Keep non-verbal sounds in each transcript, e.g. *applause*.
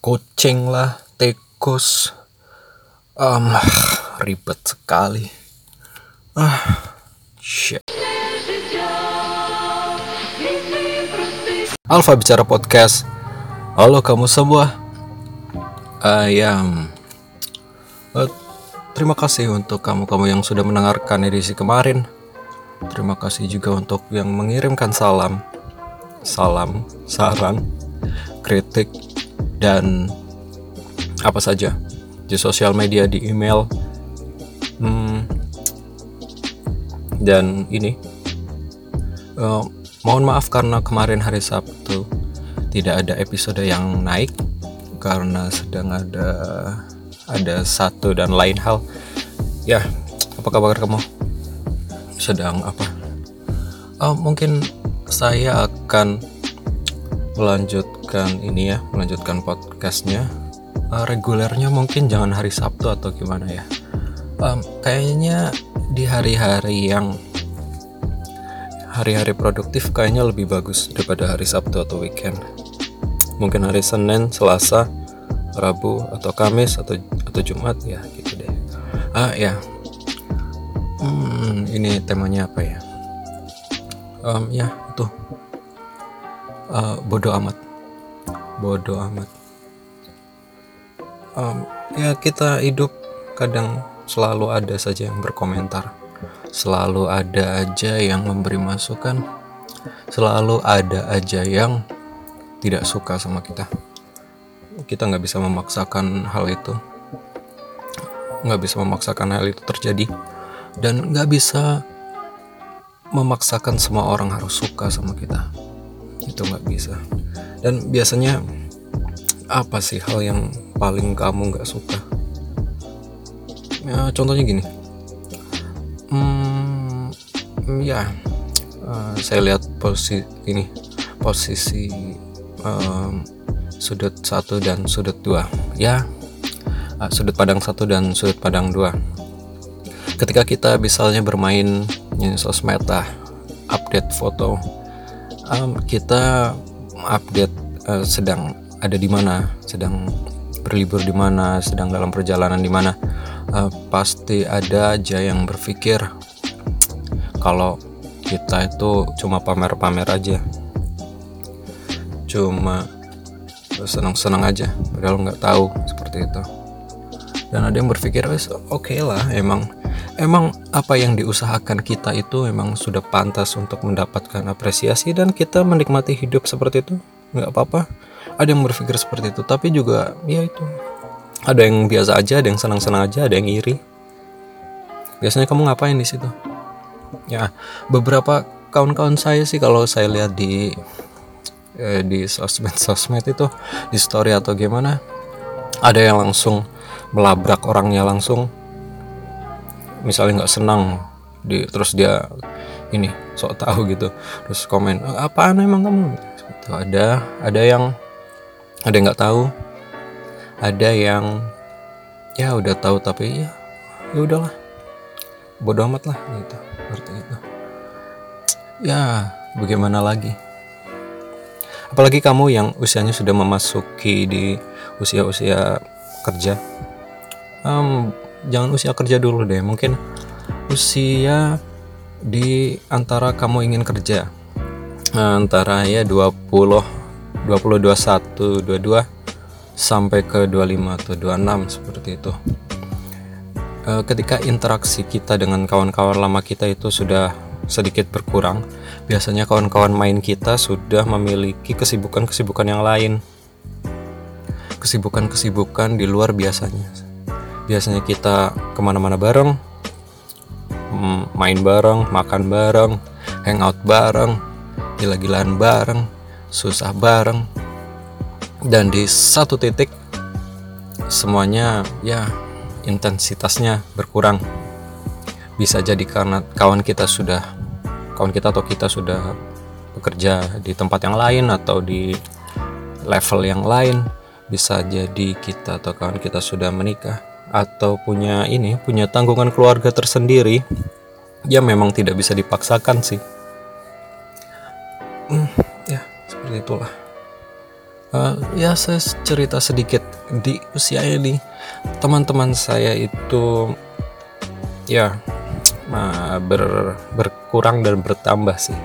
kucing lah, tikus. Um, ribet sekali. Ah, shit. Alfa bicara podcast. Halo kamu semua. Ayam. Uh, terima kasih untuk kamu-kamu yang sudah mendengarkan edisi kemarin. Terima kasih juga untuk yang mengirimkan salam, salam, saran, kritik, dan apa saja di sosial media, di email, hmm, dan ini. Uh, mohon maaf karena kemarin hari Sabtu tidak ada episode yang naik karena sedang ada ada satu dan lain hal. Ya, apa kabar kamu? sedang apa? Oh, mungkin saya akan melanjutkan ini ya, melanjutkan podcastnya. Uh, regulernya mungkin jangan hari Sabtu atau gimana ya. Um, kayaknya di hari-hari yang hari-hari produktif kayaknya lebih bagus daripada hari Sabtu atau weekend. Mungkin hari Senin, Selasa, Rabu atau Kamis atau atau Jumat ya gitu deh. Ah ya, Hmm, ini temanya apa ya? Um, ya, itu uh, bodoh amat, bodoh amat. Um, ya kita hidup kadang selalu ada saja yang berkomentar, selalu ada aja yang memberi masukan, selalu ada aja yang tidak suka sama kita. Kita nggak bisa memaksakan hal itu, nggak bisa memaksakan hal itu terjadi. Dan nggak bisa memaksakan semua orang harus suka sama kita itu nggak bisa. Dan biasanya apa sih hal yang paling kamu nggak suka? Ya contohnya gini. Hmm, ya uh, saya lihat posisi ini posisi um, sudut satu dan sudut dua. Ya uh, sudut padang satu dan sudut padang dua. Ketika kita misalnya bermain sosmed lah update foto um, kita update uh, sedang ada di mana sedang berlibur di mana sedang dalam perjalanan di mana. Uh, pasti ada aja yang berpikir kalau kita itu cuma pamer-pamer aja. Cuma senang-senang aja padahal nggak tahu seperti itu. Dan ada yang berpikir oke okay lah emang emang apa yang diusahakan kita itu memang sudah pantas untuk mendapatkan apresiasi dan kita menikmati hidup seperti itu? Nggak apa-apa. Ada yang berpikir seperti itu tapi juga ya itu. Ada yang biasa aja ada yang senang-senang aja ada yang iri. Biasanya kamu ngapain di situ? Ya beberapa kawan-kawan saya sih kalau saya lihat di eh, di sosmed sosmed itu di story atau gimana ada yang langsung melabrak orangnya langsung misalnya nggak senang di terus dia ini sok tahu gitu terus komen e, apaan emang kamu? Gitu. Ada ada yang ada yang nggak tahu ada yang ya udah tahu tapi ya ya udahlah bodoh amat lah gitu seperti itu ya bagaimana lagi? Apalagi kamu yang usianya sudah memasuki di usia-usia kerja. Um, jangan usia kerja dulu deh mungkin usia di antara kamu ingin kerja. Antara ya 20 20 21 22 sampai ke 25 atau 26 seperti itu. E, ketika interaksi kita dengan kawan-kawan lama kita itu sudah sedikit berkurang biasanya kawan-kawan main kita sudah memiliki kesibukan-kesibukan yang lain. Kesibukan-kesibukan di luar biasanya biasanya kita ke mana-mana bareng mm, main bareng makan bareng hangout bareng gila-gilaan bareng susah bareng. Dan di satu titik semuanya ya intensitasnya berkurang. Bisa jadi karena kawan kita sudah kawan kita atau kita sudah bekerja di tempat yang lain atau di level yang lain. Bisa jadi kita atau kawan kita sudah menikah atau punya ini punya tanggungan keluarga tersendiri ya memang tidak bisa dipaksakan sih. Hmm, ya seperti itulah. Uh, ya saya cerita sedikit di usia ini. Teman-teman saya itu ya ber, berkurang dan bertambah sih.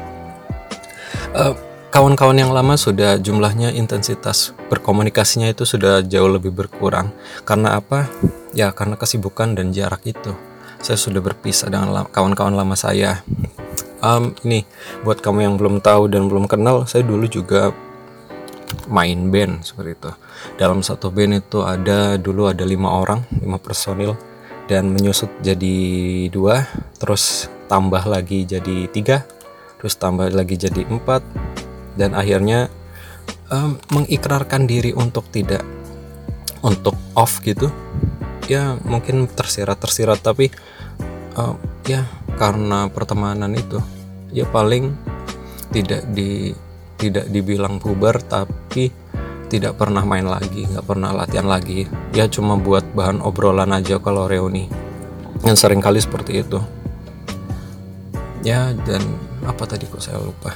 Uh, kawan-kawan yang lama sudah jumlahnya intensitas berkomunikasinya itu sudah jauh lebih berkurang. Karena apa ya karena kesibukan dan jarak itu. Saya sudah berpisah dengan kawan-kawan lama saya. Um, ini buat kamu yang belum tahu dan belum kenal saya dulu juga main band seperti itu. Dalam satu band itu ada dulu ada lima orang lima personil dan menyusut jadi dua terus tambah lagi jadi tiga terus tambah lagi jadi empat dan akhirnya um, mengikrarkan diri untuk tidak untuk off gitu ya mungkin tersirat tersirat tapi uh, ya karena pertemanan itu ya paling tidak di tidak dibilang puber tapi tidak pernah main lagi nggak pernah latihan lagi. Ya cuma buat bahan obrolan aja kalau reuni. Yang sering kali seperti itu. Ya dan apa tadi kok saya lupa?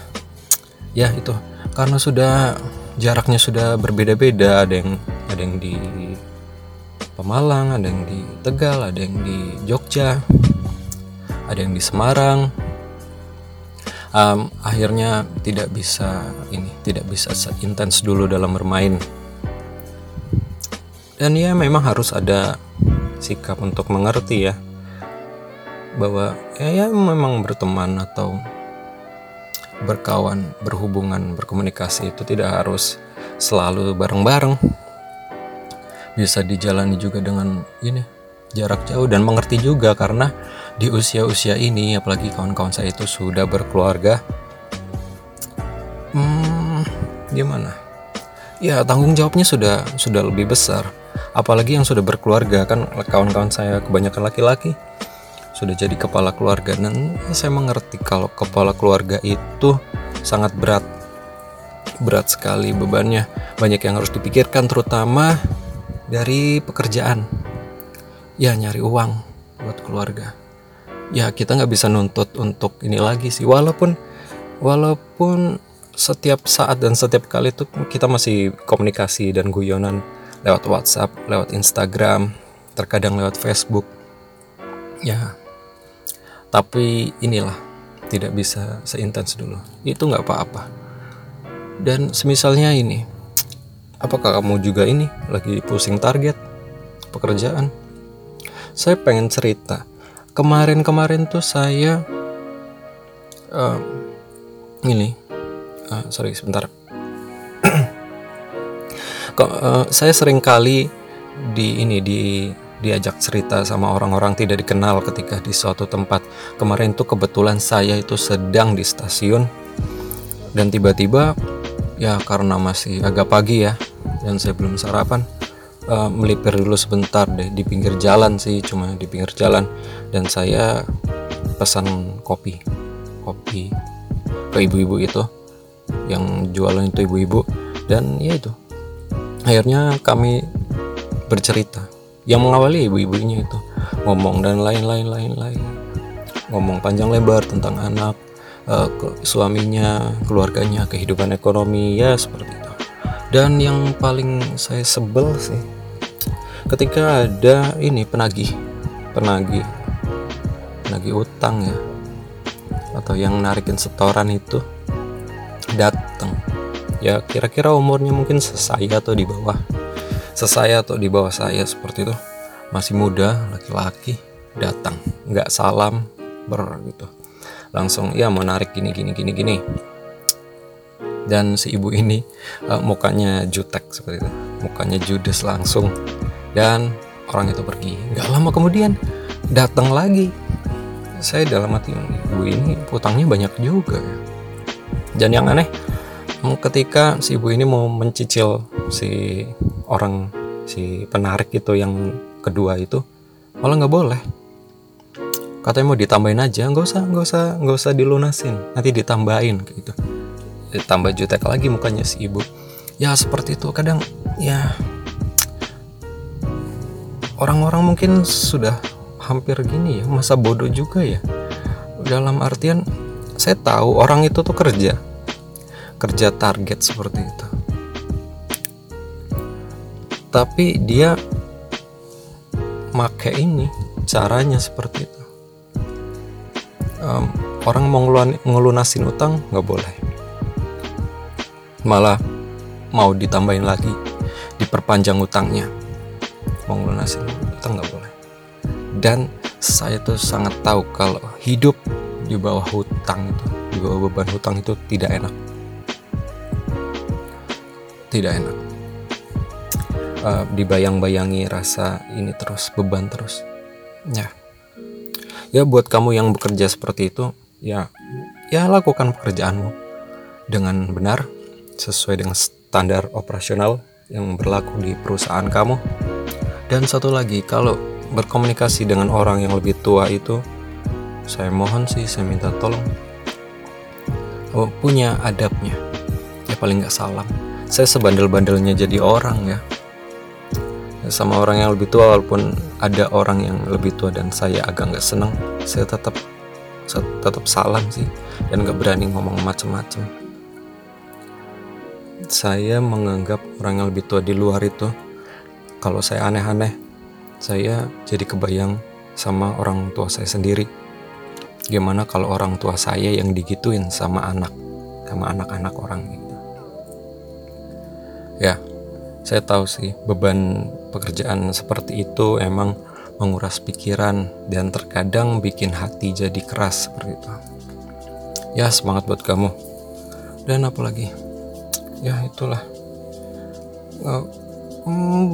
Ya itu. Karena sudah jaraknya sudah berbeda-beda ada yang ada yang di Pemalang ada yang di Tegal ada yang di Jogja ada yang di Semarang um, akhirnya tidak bisa ini tidak bisa seintens dulu dalam bermain dan ya memang harus ada sikap untuk mengerti ya bahwa ya, ya memang berteman atau berkawan, berhubungan, berkomunikasi itu tidak harus selalu bareng-bareng. Bisa dijalani juga dengan ini jarak jauh dan mengerti juga karena di usia-usia ini apalagi kawan-kawan saya itu sudah berkeluarga. Hmm, gimana? Ya tanggung jawabnya sudah sudah lebih besar. Apalagi yang sudah berkeluarga kan kawan-kawan saya kebanyakan laki-laki sudah jadi kepala keluarga dan saya mengerti kalau kepala keluarga itu sangat berat berat sekali bebannya banyak yang harus dipikirkan terutama dari pekerjaan. Ya nyari uang buat keluarga. Ya kita nggak bisa nuntut untuk ini lagi sih. Walaupun walaupun setiap saat dan setiap kali itu kita masih komunikasi dan guyonan lewat WhatsApp lewat Instagram terkadang lewat Facebook. Ya tapi inilah tidak bisa seintens dulu. Itu nggak apa-apa. Dan semisalnya ini apakah kamu juga ini lagi pusing target pekerjaan? Saya pengen cerita. Kemarin-kemarin tuh saya uh, ini uh, sorry sebentar. *clears throat* Kok uh, saya sering kali di ini di diajak cerita sama orang-orang tidak dikenal ketika di suatu tempat. Kemarin tuh kebetulan saya itu sedang di stasiun dan tiba-tiba ya karena masih agak pagi ya dan saya belum sarapan. Uh, melipir dulu sebentar deh di pinggir jalan sih cuma di pinggir jalan. Dan saya pesan kopi kopi ke ibu-ibu itu yang jualan itu ibu-ibu. Dan ya itu akhirnya kami bercerita. Yang mengawali ibu-ibunya itu ngomong dan lain-lain lain-lain ngomong panjang lebar tentang anak ke, suaminya keluarganya kehidupan ekonomi ya seperti itu. Dan yang paling saya sebel sih ketika ada ini penagih. Penagih. Penagih utang ya. Atau yang narikin setoran itu datang ya kira-kira umurnya mungkin saya atau di bawah. Sesaya atau di bawah saya seperti itu. Masih muda laki-laki datang nggak salam ber gitu langsung ya mau narik gini gini gini gini. Dan si ibu ini uh, mukanya jutek seperti itu. Mukanya judes langsung. Dan orang itu pergi. Nggak lama kemudian datang lagi. Saya dalam hati ibu ini utangnya banyak juga dan yang aneh ketika si ibu ini mau mencicil si orang si penarik itu yang kedua itu malah nggak boleh katanya mau ditambahin aja nggak usah nggak usah nggak usah dilunasin. Nanti ditambahin gitu. Ditambah jutek lagi mukanya si ibu. Ya seperti itu. Kadang ya orang-orang mungkin sudah hampir gini ya masa bodoh juga ya. Dalam artian saya tahu orang itu tuh kerja. Kerja target seperti itu. Tapi dia make ini caranya seperti itu um, orang mau ngelunasin utang nggak boleh. Malah mau ditambahin lagi diperpanjang utangnya. Mau ngelunasin utang nggak boleh. Dan saya tuh sangat tahu kalau hidup di bawah hutang itu di bawah beban hutang itu tidak enak. Tidak enak. Uh, dibayang-bayangi rasa ini terus beban terus. Ya ya buat kamu yang bekerja seperti itu ya ya lakukan pekerjaanmu dengan benar sesuai dengan standar operasional yang berlaku di perusahaan kamu. Dan satu lagi kalau berkomunikasi dengan orang yang lebih tua itu saya mohon sih saya minta tolong. Oh, punya adabnya. Ya paling nggak salam. Saya sebandel-bandelnya jadi orang ya sama orang yang lebih tua walaupun ada orang yang lebih tua dan saya agak nggak seneng saya tetap tetap salam sih dan nggak berani ngomong macem-macem. Saya menganggap orang yang lebih tua di luar itu kalau saya aneh-aneh saya jadi kebayang sama orang tua saya sendiri. Gimana kalau orang tua saya yang digituin sama anak sama anak-anak orang gitu? Ya saya tahu sih beban pekerjaan seperti itu emang menguras pikiran dan terkadang bikin hati jadi keras seperti itu. Ya semangat buat kamu. Dan apalagi? Ya itulah. Uh,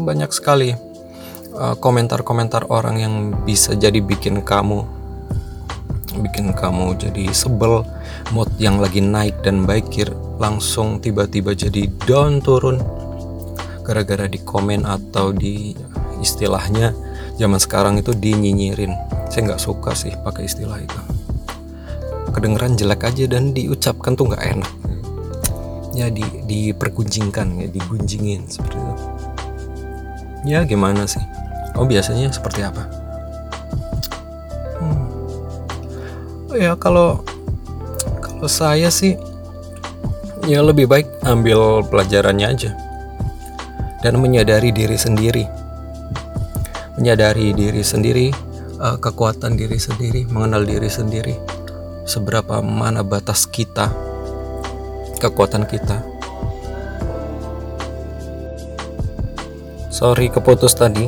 banyak sekali eh, komentar-komentar orang yang bisa jadi bikin kamu bikin kamu jadi sebel mood yang lagi naik dan baikir langsung tiba-tiba jadi down turun gara-gara di komen atau di istilahnya zaman sekarang itu dinyinyirin. Saya nggak suka sih pakai istilah itu. Kedengeran jelek aja dan diucapkan tuh nggak enak. Ya di dipergunjingkan ya digunjingin seperti itu. Ya gimana sih? Oh biasanya seperti apa? Hmm. ya kalau kalau saya sih ya lebih baik ambil pelajarannya aja dan menyadari diri sendiri. Menyadari diri sendiri, uh, kekuatan diri sendiri, mengenal diri sendiri. Seberapa mana batas kita, kekuatan kita. Sorry keputus tadi.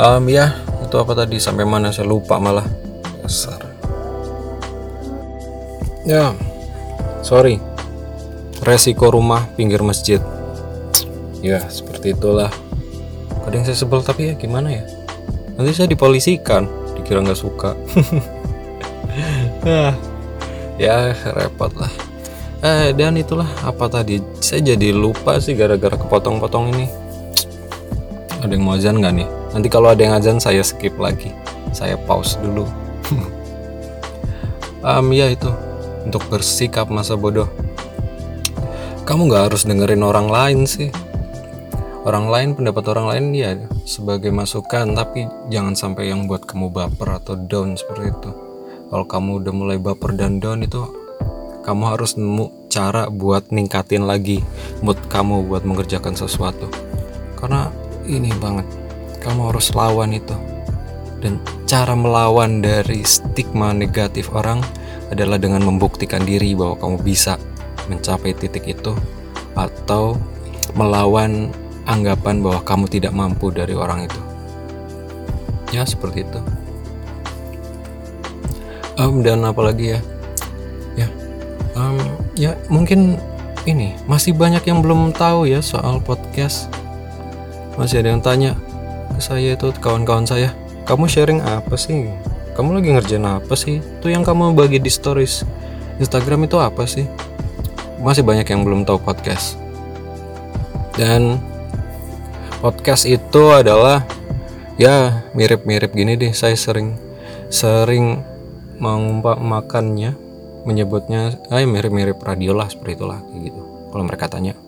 Um, ya, itu apa tadi sampai mana saya lupa malah. Dasar. Ya, sorry. Resiko rumah pinggir masjid ya seperti itulah. Kadang saya sebel tapi ya gimana ya? Nanti saya dipolisikan dikira nggak suka. *laughs* Ah, ya repot lah. Eh dan itulah apa tadi? Saya jadi lupa sih gara-gara kepotong-potong ini. Ada yang mau azan nggak nih? Nanti kalau ada yang azan saya skip lagi. Saya pause dulu. *laughs* Um, ya itu. Untuk bersikap masa bodoh. Kamu nggak harus dengerin orang lain sih orang lain pendapat orang lain ya sebagai masukan tapi jangan sampai yang buat kamu baper atau down seperti itu. Kalau kamu udah mulai baper dan down itu kamu harus nemu cara buat ningkatin lagi mood kamu buat mengerjakan sesuatu. Karena ini banget kamu harus lawan itu. Dan cara melawan dari stigma negatif orang adalah dengan membuktikan diri bahwa kamu bisa mencapai titik itu atau melawan anggapan bahwa kamu tidak mampu dari orang itu. Ya, seperti itu. Um, dan apalagi ya? Ya, um, ya mungkin ini masih banyak yang belum tahu ya soal podcast. Masih ada yang tanya ke saya itu kawan-kawan saya, kamu sharing apa sih? Kamu lagi ngerjain apa sih? Itu yang kamu bagi di stories Instagram itu apa sih? Masih banyak yang belum tahu podcast. Dan podcast itu adalah ya mirip-mirip gini deh. Saya sering sering mengumpat makannya menyebutnya ah, mirip-mirip radio lah seperti itulah kayak gitu kalau mereka tanya.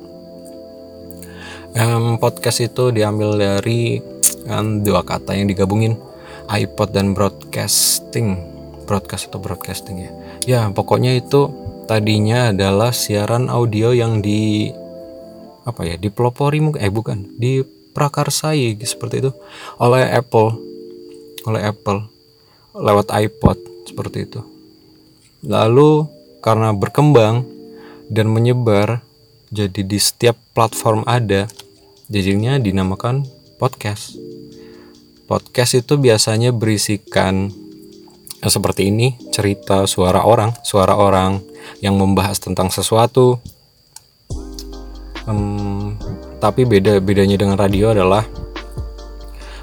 Um, podcast itu diambil dari um, dua kata yang digabungin iPod dan broadcasting. Broadcast atau broadcasting ya. Ya pokoknya itu tadinya adalah siaran audio yang di apa ya dipelopori mungkin eh bukan diprakarsai seperti itu. Oleh Apple. Oleh Apple. Lewat iPod seperti itu. Lalu karena berkembang dan menyebar jadi di setiap platform ada jadinya dinamakan podcast. Podcast itu biasanya berisikan ya, seperti ini cerita suara orang suara orang yang membahas tentang sesuatu tapi beda bedanya dengan radio adalah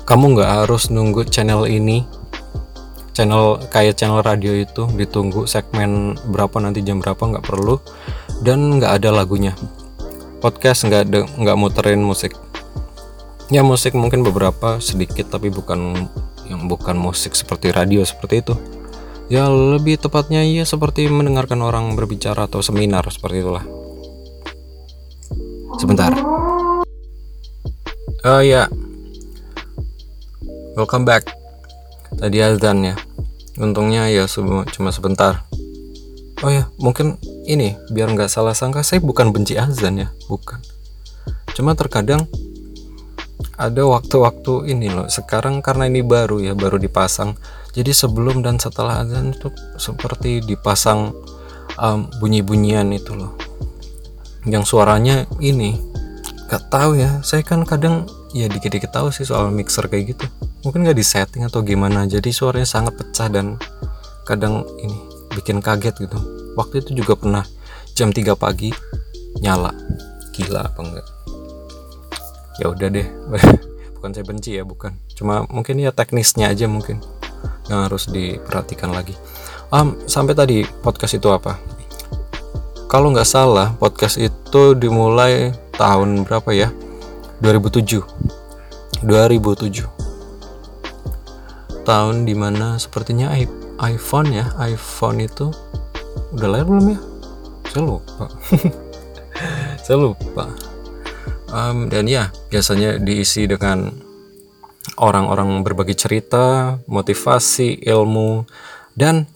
kamu nggak harus nunggu channel ini. Channel kayak channel radio itu ditunggu segmen berapa nanti jam berapa nggak perlu. Dan nggak ada lagunya. Podcast nggak nggak muterin musik. Ya musik mungkin beberapa sedikit tapi bukan yang bukan musik seperti radio seperti itu. Ya lebih tepatnya ya seperti mendengarkan orang berbicara atau seminar seperti itulah. Sebentar oh ya welcome back. Tadi azan ya. Untungnya ya cuma sebentar. Oh ya mungkin ini biar nggak salah sangka saya bukan benci azan ya. Bukan. Cuma terkadang ada waktu-waktu ini loh. Sekarang karena ini baru ya baru dipasang. Jadi sebelum dan setelah azan itu seperti dipasang um, bunyi-bunyian itu loh. Yang suaranya ini gak tahu ya saya kan kadang ya dikit-dikit tahu sih soal mixer kayak gitu. Mungkin gak disetting atau gimana jadi suaranya sangat pecah dan kadang ini bikin kaget gitu. Waktu itu juga pernah jam 3 pagi nyala. Gila apa enggak ya udah deh *laughs* bukan saya benci ya bukan. Cuma mungkin ya teknisnya aja mungkin yang harus diperhatikan lagi. Um, sampai tadi podcast itu apa? Kalau nggak salah podcast itu dimulai tahun berapa ya? 2007 2007 tahun di mana sepertinya iPhone ya iPhone itu udah lahir belum ya? Saya lupa. *laughs* Saya lupa. Um, dan ya biasanya diisi dengan orang-orang berbagi cerita motivasi ilmu dan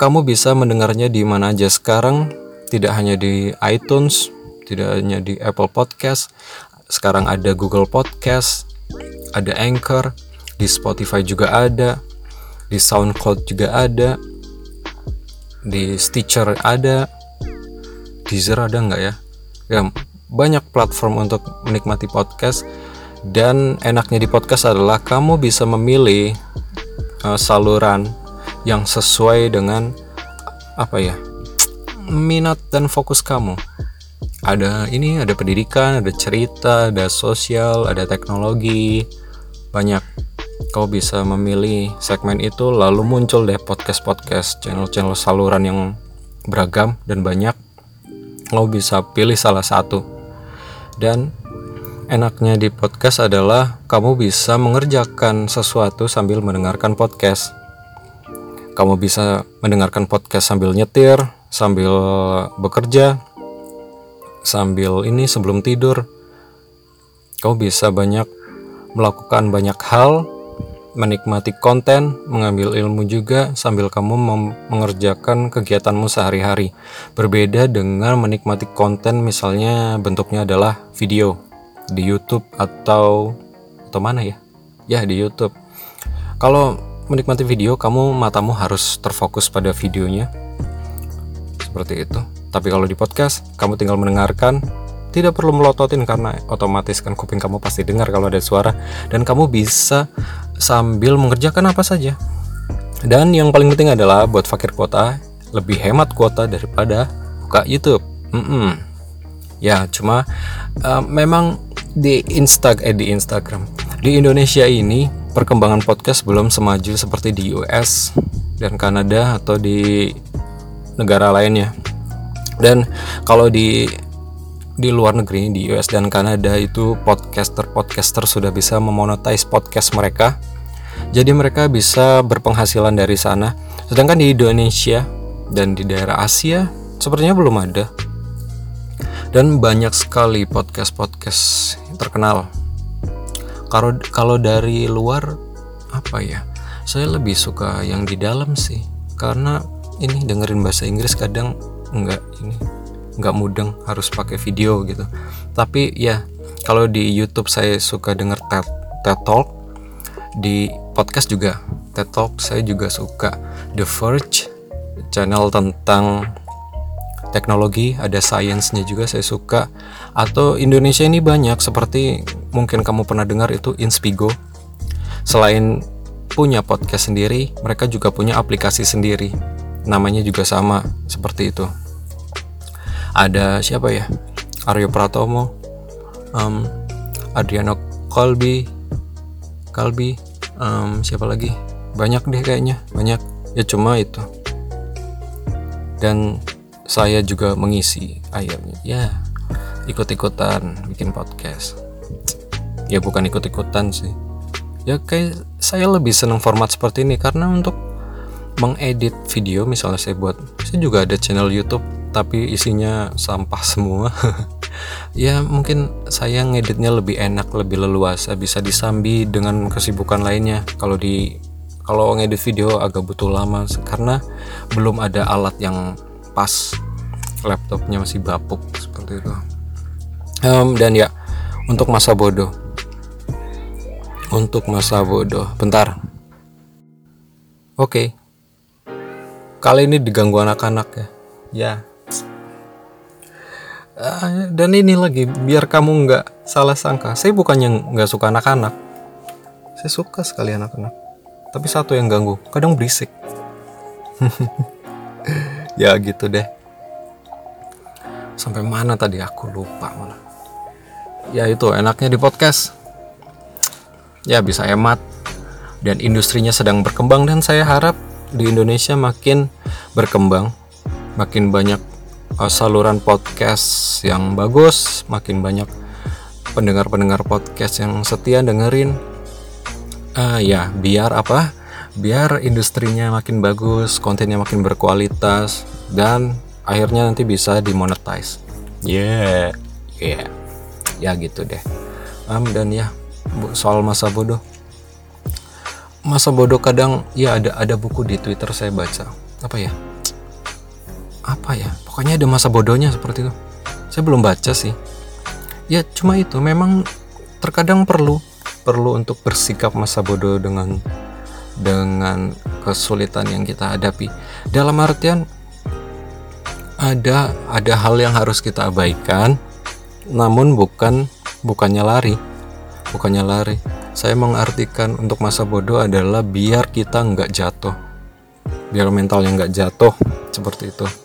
kamu bisa mendengarnya di mana aja sekarang tidak hanya di iTunes, tidak hanya di Apple Podcast, sekarang ada Google Podcast, ada Anchor, di Spotify juga ada, di SoundCloud juga ada, di Stitcher ada, Deezer ada nggak ya? Ya banyak platform untuk menikmati podcast dan enaknya di podcast adalah kamu bisa memilih uh, saluran yang sesuai dengan apa ya minat dan fokus kamu ada ini ada pendidikan ada cerita ada sosial ada teknologi. Banyak. Kau bisa memilih segmen itu lalu muncul deh podcast podcast channel channel saluran yang beragam dan banyak. Kau bisa pilih salah satu. Dan enaknya di podcast adalah kamu bisa mengerjakan sesuatu sambil mendengarkan podcast. Kamu bisa mendengarkan podcast sambil nyetir sambil bekerja, sambil ini sebelum tidur, kau bisa banyak melakukan banyak hal, menikmati konten, mengambil ilmu juga sambil kamu mengerjakan kegiatanmu sehari-hari. Berbeda dengan menikmati konten misalnya bentuknya adalah video di YouTube atau atau mana ya? Ya di YouTube. Kalau menikmati video, kamu matamu harus terfokus pada videonya seperti itu. Tapi kalau di podcast, kamu tinggal mendengarkan, tidak perlu melototin karena otomatis kan kuping kamu pasti dengar kalau ada suara dan kamu bisa sambil mengerjakan apa saja. Dan yang paling penting adalah buat fakir kuota lebih hemat kuota daripada buka YouTube. Mm -mm. Ya, cuma uh, memang di Insta eh di Instagram di Indonesia ini perkembangan podcast belum semaju seperti di US dan Kanada atau di negara lainnya dan kalau di di luar negeri di US dan Kanada itu podcaster podcaster sudah bisa memonetize podcast mereka. Jadi mereka bisa berpenghasilan dari sana. Sedangkan di Indonesia dan di daerah Asia sepertinya belum ada. Dan banyak sekali podcast podcast terkenal. Kalau kalau dari luar apa ya? Saya lebih suka yang di dalam sih. Karena ini dengerin bahasa Inggris kadang enggak ini nggak mudeng harus pakai video gitu. Tapi ya kalau di YouTube saya suka denger TED, TED Talk di podcast juga TED Talk saya juga suka. The Verge channel tentang teknologi ada sainsnya juga saya suka. Atau Indonesia ini banyak seperti mungkin kamu pernah dengar itu Inspigo. Selain punya podcast sendiri mereka juga punya aplikasi sendiri. Namanya juga sama seperti itu ada siapa ya? Aryo Pratomo um, Adriano Kolbi Kalbi um, siapa lagi? Banyak deh kayaknya banyak. Ya cuma itu. Dan saya juga mengisi akhirnya ya ikut-ikutan bikin podcast. Ya bukan ikut-ikutan sih. Ya kayak saya lebih senang format seperti ini karena untuk mengedit video misalnya saya buat saya juga ada channel YouTube tapi isinya sampah semua. *laughs* Ya mungkin saya ngeditnya lebih enak lebih leluasa bisa disambi dengan kesibukan lainnya. Kalau di kalau ngedit video agak butuh lama karena belum ada alat yang pas. Laptopnya masih bapuk seperti itu. Um, dan ya untuk masa bodoh. Untuk masa bodoh. Bentar. Oke. Okay. kali ini diganggu anak-anak ya. Ya uh, dan ini lagi biar kamu nggak salah sangka. Saya bukannya nggak suka anak-anak. Saya suka sekali anak-anak. Tapi satu yang ganggu kadang berisik. *laughs* Ya gitu deh. Sampai mana tadi? Aku lupa malah. Ya itu enaknya di podcast. Ya bisa hemat. Dan industrinya sedang berkembang dan saya harap di Indonesia makin berkembang makin banyak saluran podcast yang bagus makin banyak pendengar-pendengar podcast yang setia dengerin. Uh, ya biar apa? Biar industrinya makin bagus kontennya makin berkualitas dan akhirnya nanti bisa dimonetize. Yeah. Yeah. Ya gitu deh. Um, dan ya soal masa bodoh. Masa bodoh kadang ya ada ada buku di twitter saya baca. Apa ya apa ya? Pokoknya ada masa bodohnya seperti itu. Saya belum baca sih. Ya cuma itu. Memang terkadang perlu perlu untuk bersikap masa bodoh dengan dengan kesulitan yang kita hadapi. Dalam artian ada ada hal yang harus kita abaikan namun bukan bukannya lari. Bukannya lari. Saya mengartikan untuk masa bodoh adalah biar kita nggak jatuh. Biar mentalnya nggak jatuh seperti itu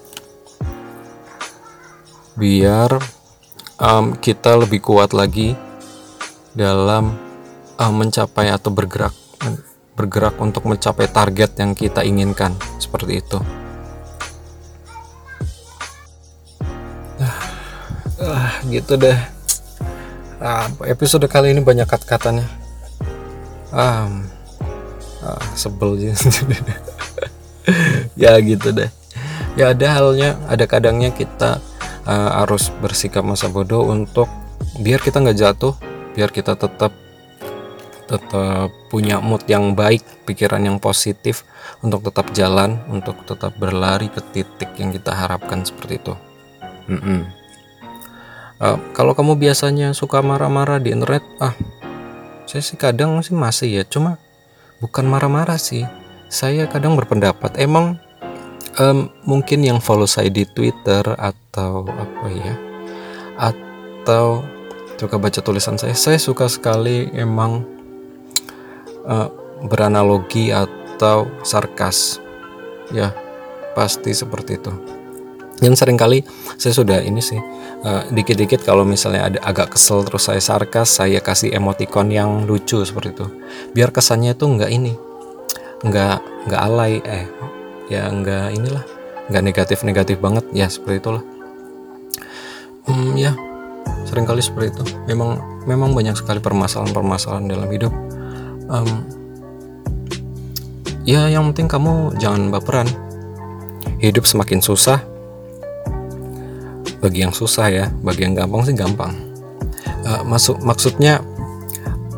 biar um, kita lebih kuat lagi dalam uh, mencapai atau bergerak bergerak untuk mencapai target yang kita inginkan seperti itu. Ah, gitu deh. Ah, episode kali ini banyak kat-katanya. Um, ah, sebel *laughs* ya gitu deh. Ya ada halnya, ada kadangnya kita uh, harus bersikap masa bodoh untuk biar kita nggak jatuh, biar kita tetap tetap punya mood yang baik, pikiran yang positif untuk tetap jalan, untuk tetap berlari ke titik yang kita harapkan seperti itu. Mm -mm. Uh, kalau kamu biasanya suka marah-marah di internet, ah, saya sih kadang sih masih ya, cuma bukan marah-marah sih. Saya kadang berpendapat, emang um, mungkin yang follow saya di Twitter atau apa ya, atau suka baca tulisan saya, saya suka sekali emang uh, beranalogi atau sarkas. Ya pasti seperti itu. Dan sering kali saya sudah ini sih uh, dikit-dikit kalau misalnya ada agak kesel terus saya sarkas saya kasih emoticon yang lucu seperti itu. Biar kesannya itu nggak ini nggak nggak alay eh ya nggak inilah nggak negatif negatif banget. Ya seperti itulah. Hmm, ya sering kali seperti itu. Memang memang banyak sekali permasalahan-permasalahan dalam hidup. Um, ya yang penting kamu jangan baperan. Hidup semakin susah. Bagi yang susah ya bagi yang gampang sih gampang. Uh, masuk maksudnya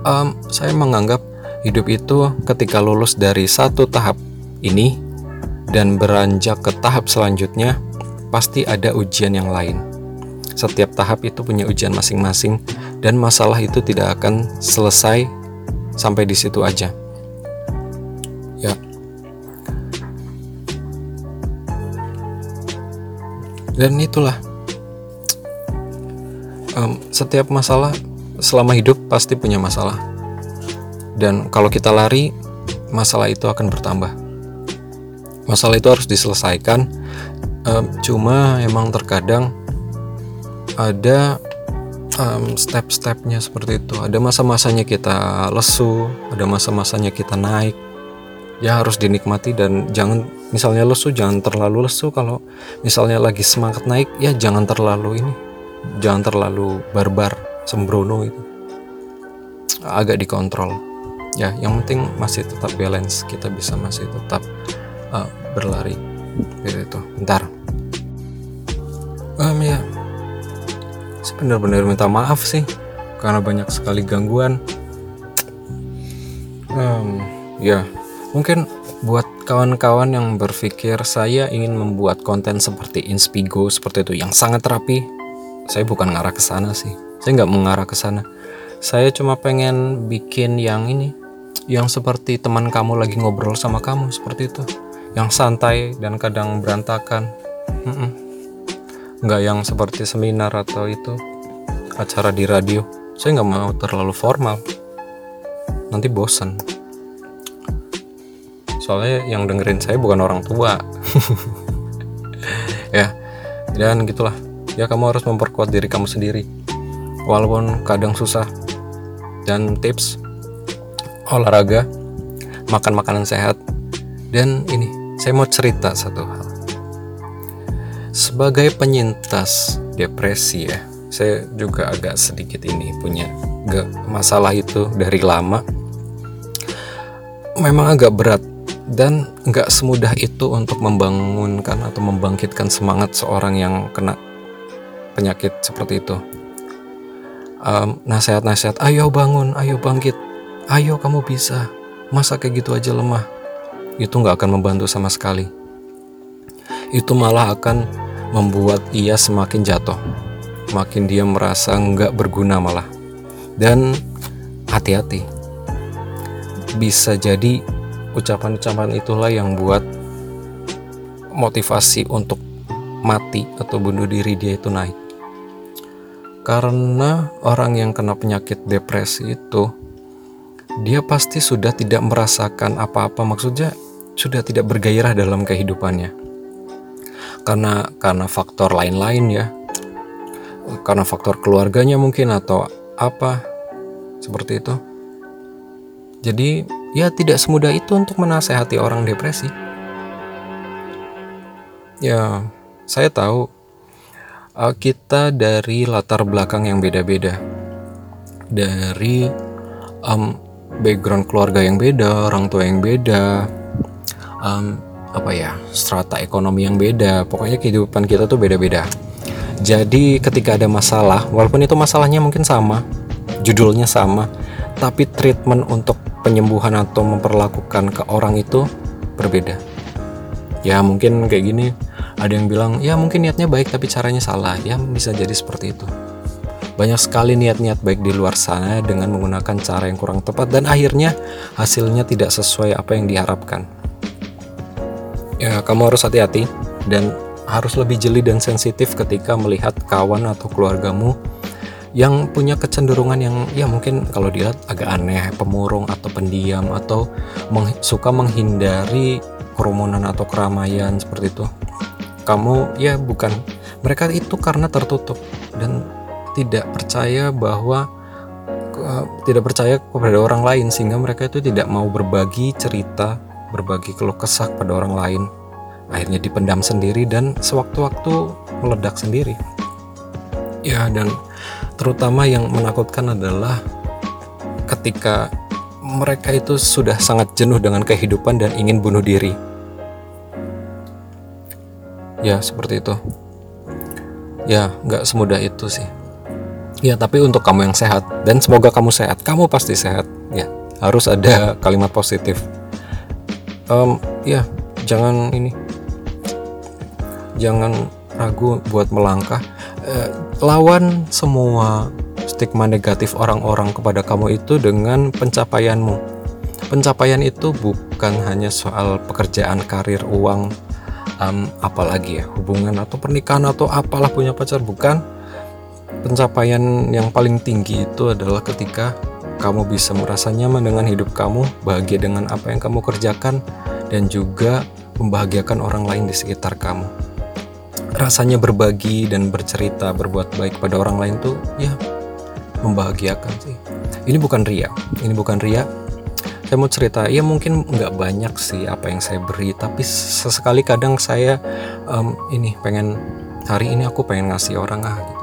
um, saya menganggap hidup itu ketika lulus dari satu tahap ini dan beranjak ke tahap selanjutnya pasti ada ujian yang lain. Setiap tahap itu punya ujian masing-masing dan masalah itu tidak akan selesai sampai di situ aja. Ya. Dan itulah um, setiap masalah selama hidup pasti punya masalah. Dan kalau kita lari, masalah itu akan bertambah. Masalah itu harus diselesaikan. Um, cuma emang terkadang ada um, step-stepnya seperti itu. Ada masa-masanya kita lesu, ada masa-masanya kita naik. Ya harus dinikmati dan jangan misalnya lesu jangan terlalu lesu kalau misalnya lagi semangat naik ya jangan terlalu ini jangan terlalu barbar sembrono itu agak dikontrol ya yang penting masih tetap balance kita bisa masih tetap uh, berlari. Gitu itu. Bentar. Um, ya? Benar-benar minta maaf sih karena banyak sekali gangguan. Um, ya. Mungkin buat kawan-kawan yang berpikir saya ingin membuat konten seperti Inspigo seperti itu yang sangat rapi saya bukan ngarah ke sana sih. Saya nggak mengarah ke sana. Saya cuma pengen bikin yang ini yang seperti teman kamu lagi ngobrol sama kamu seperti itu yang santai dan kadang berantakan. Mm nggak yang seperti seminar atau itu acara di radio. Saya nggak mau terlalu formal. Nanti bosan soalnya yang dengerin saya bukan orang tua. *laughs* Ya dan gitulah. Ya kamu harus memperkuat diri kamu sendiri. Walaupun kadang susah. Dan tips olahraga makan makanan sehat. Dan ini saya mau cerita satu hal. Sebagai penyintas depresi ya saya juga agak sedikit ini punya masalah itu dari lama. Memang agak berat dan nggak semudah itu untuk membangunkan atau membangkitkan semangat seorang yang kena penyakit seperti itu. Um, nasihat-nasihat ayo bangun ayo bangkit ayo kamu bisa masa kayak gitu aja lemah itu nggak akan membantu sama sekali itu malah akan membuat ia semakin jatuh makin dia merasa nggak berguna malah. Dan hati-hati, bisa jadi ucapan-ucapan itulah yang buat motivasi untuk mati atau bunuh diri dia itu naik. Karena orang yang kena penyakit depresi itu, dia pasti sudah tidak merasakan apa-apa, maksudnya sudah tidak bergairah dalam kehidupannya. Karena karena faktor lain-lain ya, karena faktor keluarganya mungkin atau apa seperti itu. Jadi ya tidak semudah itu untuk menasehati orang depresi. Ya, saya tahu uh, kita dari latar belakang yang beda-beda. Dari um, background keluarga yang beda, orang tua yang beda, um, apa ya, strata ekonomi yang beda. Pokoknya kehidupan kita tuh beda-beda. Jadi ketika ada masalah, walaupun itu masalahnya mungkin sama, judulnya sama, tapi treatment untuk penyembuhan atau memperlakukan ke orang itu berbeda. Ya mungkin kayak gini, ada yang bilang, ya mungkin niatnya baik tapi caranya salah. Ya bisa jadi seperti itu. Banyak sekali niat-niat baik di luar sana dengan menggunakan cara yang kurang tepat dan akhirnya hasilnya tidak sesuai apa yang diharapkan. Ya, kamu harus hati-hati dan harus lebih jeli dan sensitif ketika melihat kawan atau keluargamu yang punya kecenderungan yang ya mungkin kalau dilihat agak aneh, pemurung atau pendiam atau meng, suka menghindari kerumunan atau keramaian seperti itu. Kamu ya bukan mereka itu karena tertutup dan tidak percaya bahwa uh, tidak percaya kepada orang lain sehingga mereka itu tidak mau berbagi cerita, berbagi keluh kesah pada orang lain akhirnya dipendam sendiri dan sewaktu-waktu meledak sendiri. Ya, dan terutama yang menakutkan adalah ketika mereka itu sudah sangat jenuh dengan kehidupan dan ingin bunuh diri. Ya, seperti itu. Ya, nggak semudah itu sih. Ya, tapi untuk kamu yang sehat dan semoga kamu sehat, kamu pasti sehat. Ya, harus ada kalimat positif. Um, ya, jangan ini. Jangan ragu buat melangkah. Uh, lawan semua stigma negatif orang-orang kepada kamu itu dengan pencapaianmu. Pencapaian itu bukan hanya soal pekerjaan karir uang um, apalagi ya hubungan atau pernikahan atau apalah punya pacar. Bukan. Pencapaian yang paling tinggi itu adalah ketika kamu bisa merasa nyaman dengan hidup kamu, bahagia dengan apa yang kamu kerjakan, dan juga membahagiakan orang lain di sekitar kamu. Rasanya berbagi dan bercerita, berbuat baik pada orang lain tuh ya membahagiakan sih. Ini bukan ria, ini bukan ria. Saya mau cerita, ya mungkin nggak banyak sih apa yang saya beri, tapi sesekali kadang saya um, ini pengen hari ini aku pengen ngasih orang ah gitu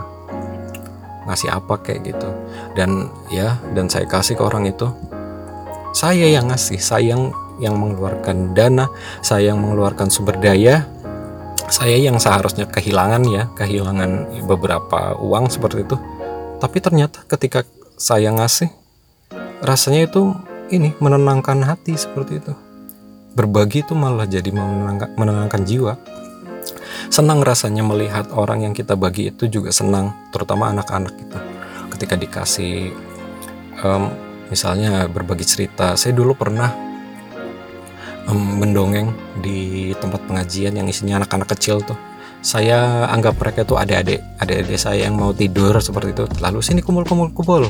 ngasih apa kayak gitu. Dan ya dan saya kasih ke orang itu saya yang ngasih saya yang yang mengeluarkan dana saya yang mengeluarkan sumber daya saya yang seharusnya kehilangan ya kehilangan beberapa uang seperti itu. Tapi ternyata ketika saya ngasih rasanya itu ini menenangkan hati seperti itu. Berbagi itu malah jadi menenangkan, menenangkan jiwa senang rasanya melihat orang yang kita bagi itu juga senang terutama anak-anak itu ketika dikasih um, misalnya berbagi cerita. Saya dulu pernah um, mendongeng di tempat pengajian yang isinya anak-anak kecil tuh. Saya anggap mereka itu adik-adik adik-adik saya yang mau tidur seperti itu. Lalu sini kumpul-kumpul kumpul.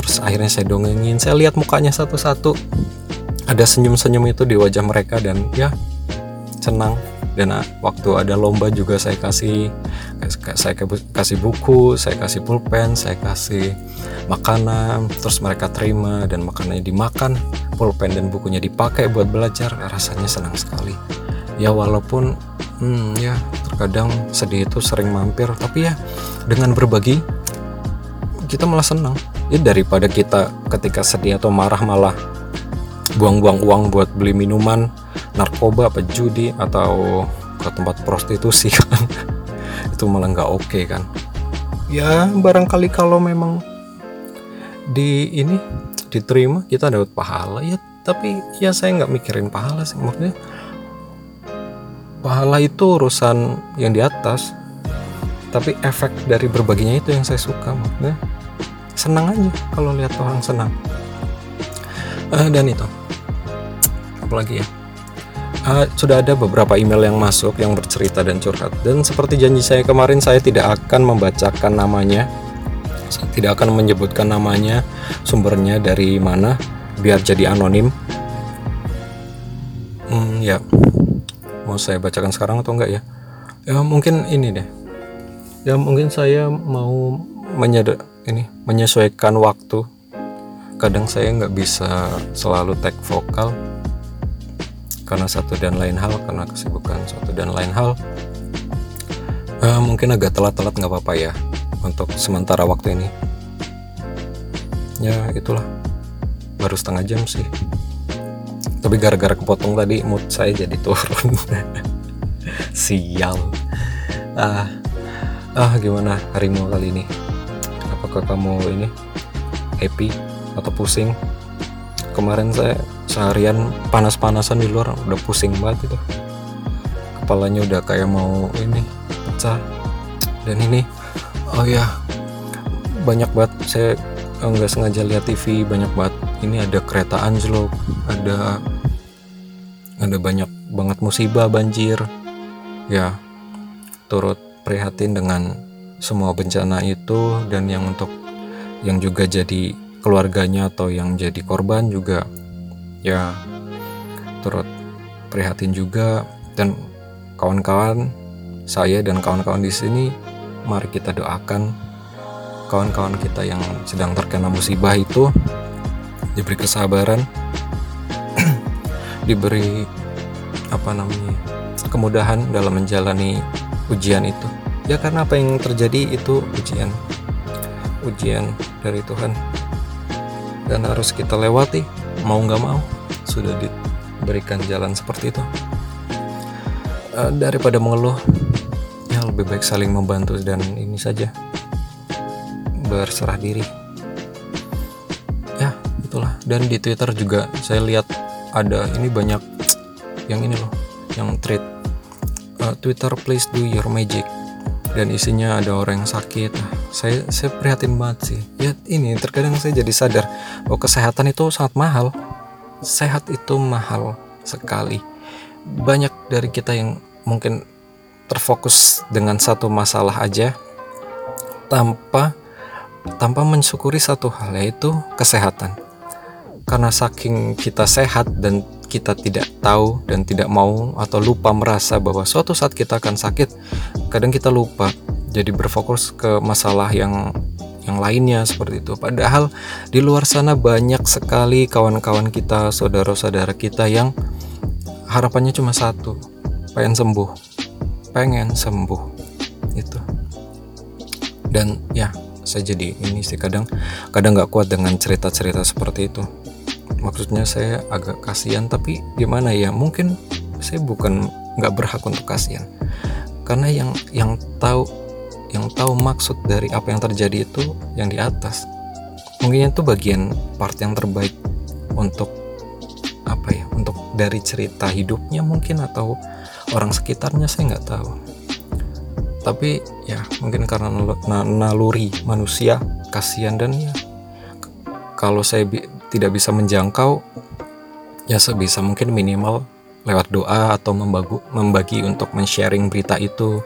Terus akhirnya saya dongengin. Saya lihat mukanya satu-satu. Ada senyum-senyum itu di wajah mereka dan ya senang dan ah, waktu ada lomba juga saya kasih saya kasih buku saya kasih pulpen saya kasih makanan terus mereka terima dan makanannya dimakan pulpen dan bukunya dipakai buat belajar rasanya senang sekali. Ya walaupun hmm, ya terkadang sedih itu sering mampir tapi ya dengan berbagi kita malah senang. Ya daripada kita ketika sedih atau marah malah buang-buang uang buat beli minuman narkoba apa judi atau ke tempat prostitusi *laughs* kan. Itu malah nggak oke okay, kan. Ya barangkali kalau memang di ini diterima kita dapat pahala. Ya tapi ya saya nggak mikirin pahala sih. Maksudnya pahala itu urusan yang di atas tapi efek dari berbaginya itu yang saya suka. Maksudnya senang aja kalau lihat orang senang. Uh, dan itu. Apalagi ya uh, sudah ada beberapa email yang masuk yang bercerita dan curhat. Dan seperti janji saya kemarin saya tidak akan membacakan namanya. Saya tidak akan menyebutkan namanya sumbernya dari mana biar jadi anonim. Hmm, ya. Mau saya bacakan sekarang atau enggak ya? Ya mungkin ini deh. Ya mungkin saya mau menyed ini menyesuaikan waktu. Kadang saya nggak bisa selalu tag vokal karena satu dan lain hal karena kesibukan satu dan lain hal uh, mungkin agak telat-telat nggak apa-apa ya untuk sementara waktu ini. Ya itulah. Baru setengah jam sih. Tapi gara-gara kepotong tadi mood saya jadi turun. *laughs* Sial. Ah ah gimana harimu kali ini? Apakah kamu ini happy atau pusing? Kemarin saya seharian panas-panasan di luar udah pusing banget itu kepalanya udah kayak mau ini pecah. Dan ini oh ya banyak banget. Saya nggak sengaja lihat TV banyak banget. Ini ada kereta anjlok ada ada banyak banget musibah banjir. Ya turut prihatin dengan semua bencana itu. Dan yang untuk yang juga jadi keluarganya atau yang jadi korban juga ya turut prihatin juga. Dan kawan-kawan saya dan kawan-kawan di sini mari kita doakan kawan-kawan kita yang sedang terkena musibah itu diberi kesabaran *clears throat* diberi apa namanya kemudahan dalam menjalani ujian itu. Ya karena apa yang terjadi itu ujian ujian dari Tuhan. Dan harus kita lewati mau nggak mau sudah diberikan jalan seperti itu. Uh, daripada mengeluh ya lebih baik saling membantu dan ini saja. Berserah diri. Ya itulah. Dan di Twitter juga saya lihat ada ini banyak yang ini loh yang tweet uh, Twitter please do your magic. Dan isinya ada orang yang sakit saya saya prihatin banget sih. Ya ini terkadang saya jadi sadar bahwa kesehatan itu sangat mahal. Sehat itu mahal sekali. Banyak dari kita yang mungkin terfokus dengan satu masalah aja tanpa tanpa mensyukuri satu hal yaitu kesehatan. Karena saking kita sehat dan kita tidak tahu dan tidak mau atau lupa merasa bahwa suatu saat kita akan sakit, kadang kita lupa jadi berfokus ke masalah yang yang lainnya seperti itu. Padahal di luar sana banyak sekali kawan-kawan kita, saudara-saudara kita yang harapannya cuma satu, pengen sembuh, pengen sembuh itu. Dan ya, saya jadi ini sih kadang kadang nggak kuat dengan cerita-cerita seperti itu maksudnya saya agak kasihan tapi gimana ya mungkin saya bukan nggak berhak untuk kasihan karena yang yang tahu yang tahu maksud dari apa yang terjadi itu yang di atas. Mungkin itu bagian part yang terbaik untuk apa ya untuk dari cerita hidupnya mungkin atau orang sekitarnya saya nggak tahu. Tapi ya mungkin karena naluri manusia kasihan dan ya kalau saya tidak bisa menjangkau ya sebisa mungkin minimal lewat doa atau membagi, membagi untuk men-sharing berita itu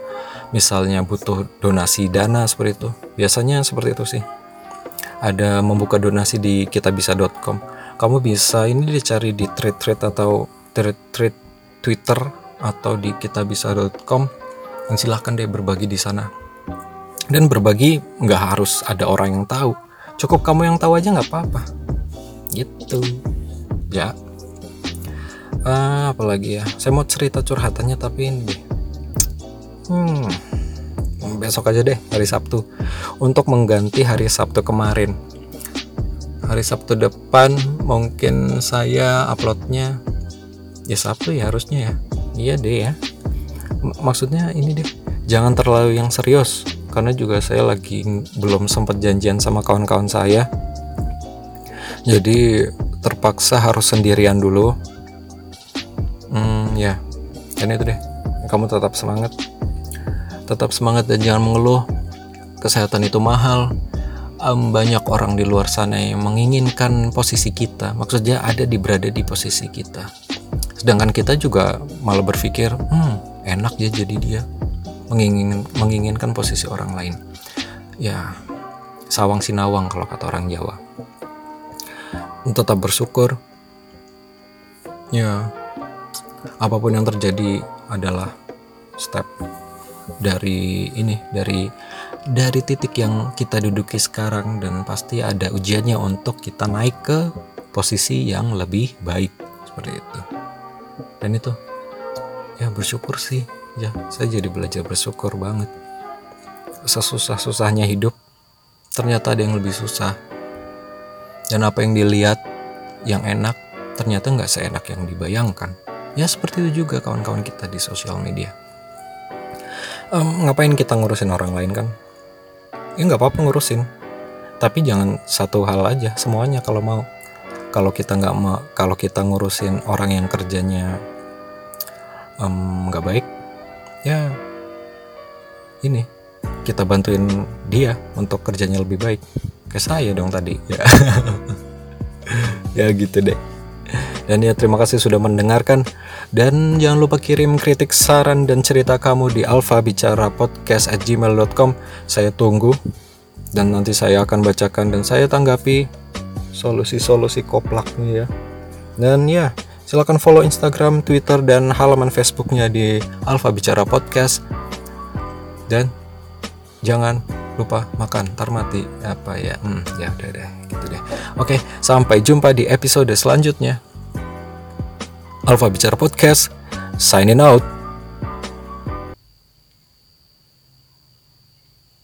misalnya butuh donasi dana seperti itu. Biasanya seperti itu sih. Ada membuka donasi di kitabisa.com kamu bisa ini dicari di thread-thread atau thread-thread Twitter atau di kitabisa.com dan silahkan deh berbagi di sana. Dan berbagi nggak harus ada orang yang tahu. Cukup kamu yang tahu aja nggak apa-apa. Gitu. Ya. Ah, apalagi ya. Saya mau cerita curhatannya tapi ini deh hmm. Besok aja deh hari Sabtu. Untuk mengganti hari Sabtu kemarin. Hari Sabtu depan mungkin saya uploadnya ya Sabtu ya harusnya ya. Iya deh ya. M maksudnya ini deh jangan terlalu yang serius karena juga saya lagi belum sempat janjian sama kawan-kawan saya. Jadi terpaksa harus sendirian dulu. Hmm ya. Dan itu deh kamu tetap semangat tetap semangat dan jangan mengeluh. Kesehatan itu mahal. Um, banyak orang di luar sana yang menginginkan posisi kita. Maksudnya ada di berada di posisi kita. Sedangkan kita juga malah berpikir hmm enak ya jadi dia. Mengingin, menginginkan posisi orang lain. Ya sawang sinawang kalau kata orang Jawa. Tetap bersyukur. Ya apa pun yang terjadi adalah step dari ini dari dari titik yang kita duduki sekarang dan pasti ada ujiannya untuk kita naik ke posisi yang lebih baik seperti itu dan itu ya bersyukur sih ya saya jadi belajar bersyukur banget sesusah-susahnya hidup ternyata ada yang lebih susah dan apa yang dilihat yang enak ternyata nggak seenak yang dibayangkan. Ya seperti itu juga kawan-kawan kita di sosial media. Um, ngapain kita ngurusin orang lain kan? Ya nggak apa-apa ngurusin, tapi jangan satu hal aja semuanya kalau mau. Kalau kita nggak mau, kalau kita ngurusin orang yang kerjanya nggak um, baik, ya ini kita bantuin dia untuk kerjanya lebih baik. Kayak saya dong tadi ya. *laughs* Ya gitu deh. Dan ya terima kasih sudah mendengarkan dan jangan lupa kirim kritik saran dan cerita kamu di alfa bicara podcast at gmail.com saya tunggu dan nanti saya akan bacakan dan saya tanggapi solusi-solusi koplaknya ya. Dan ya silahkan follow Instagram, Twitter, dan halaman Facebooknya di Alfa Bicara Podcast. Dan jangan lupa makan tar mati apa ya hmm, ya udah deh gitu deh. Oke sampai jumpa di episode selanjutnya Alfa Bicara Podcast signing out